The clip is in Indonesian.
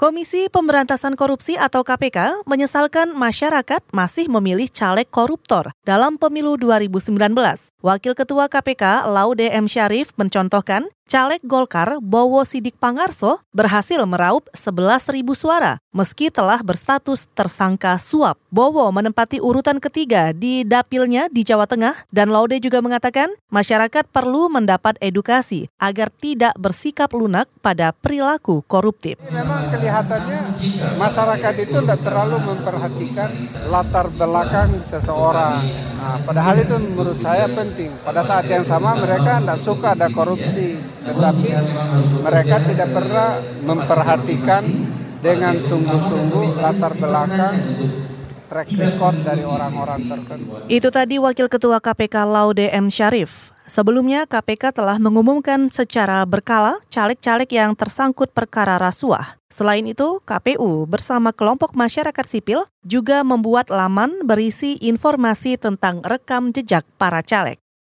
Komisi Pemberantasan Korupsi atau KPK menyesalkan masyarakat masih memilih caleg koruptor dalam pemilu 2019. Wakil Ketua KPK Laude M. Syarif mencontohkan caleg Golkar Bowo Sidik Pangarso berhasil meraup 11.000 suara meski telah berstatus tersangka suap. Bowo menempati urutan ketiga di dapilnya di Jawa Tengah dan Laude juga mengatakan masyarakat perlu mendapat edukasi agar tidak bersikap lunak pada perilaku koruptif. Memang kelihatannya masyarakat itu tidak terlalu memperhatikan latar belakang seseorang. Nah, padahal itu menurut saya penting. Pada saat yang sama mereka tidak suka ada korupsi tetapi mereka tidak pernah memperhatikan dengan sungguh-sungguh latar belakang track record dari orang-orang tertentu. Itu tadi Wakil Ketua KPK Laude M. Syarif. Sebelumnya KPK telah mengumumkan secara berkala caleg-caleg yang tersangkut perkara rasuah. Selain itu, KPU bersama kelompok masyarakat sipil juga membuat laman berisi informasi tentang rekam jejak para caleg.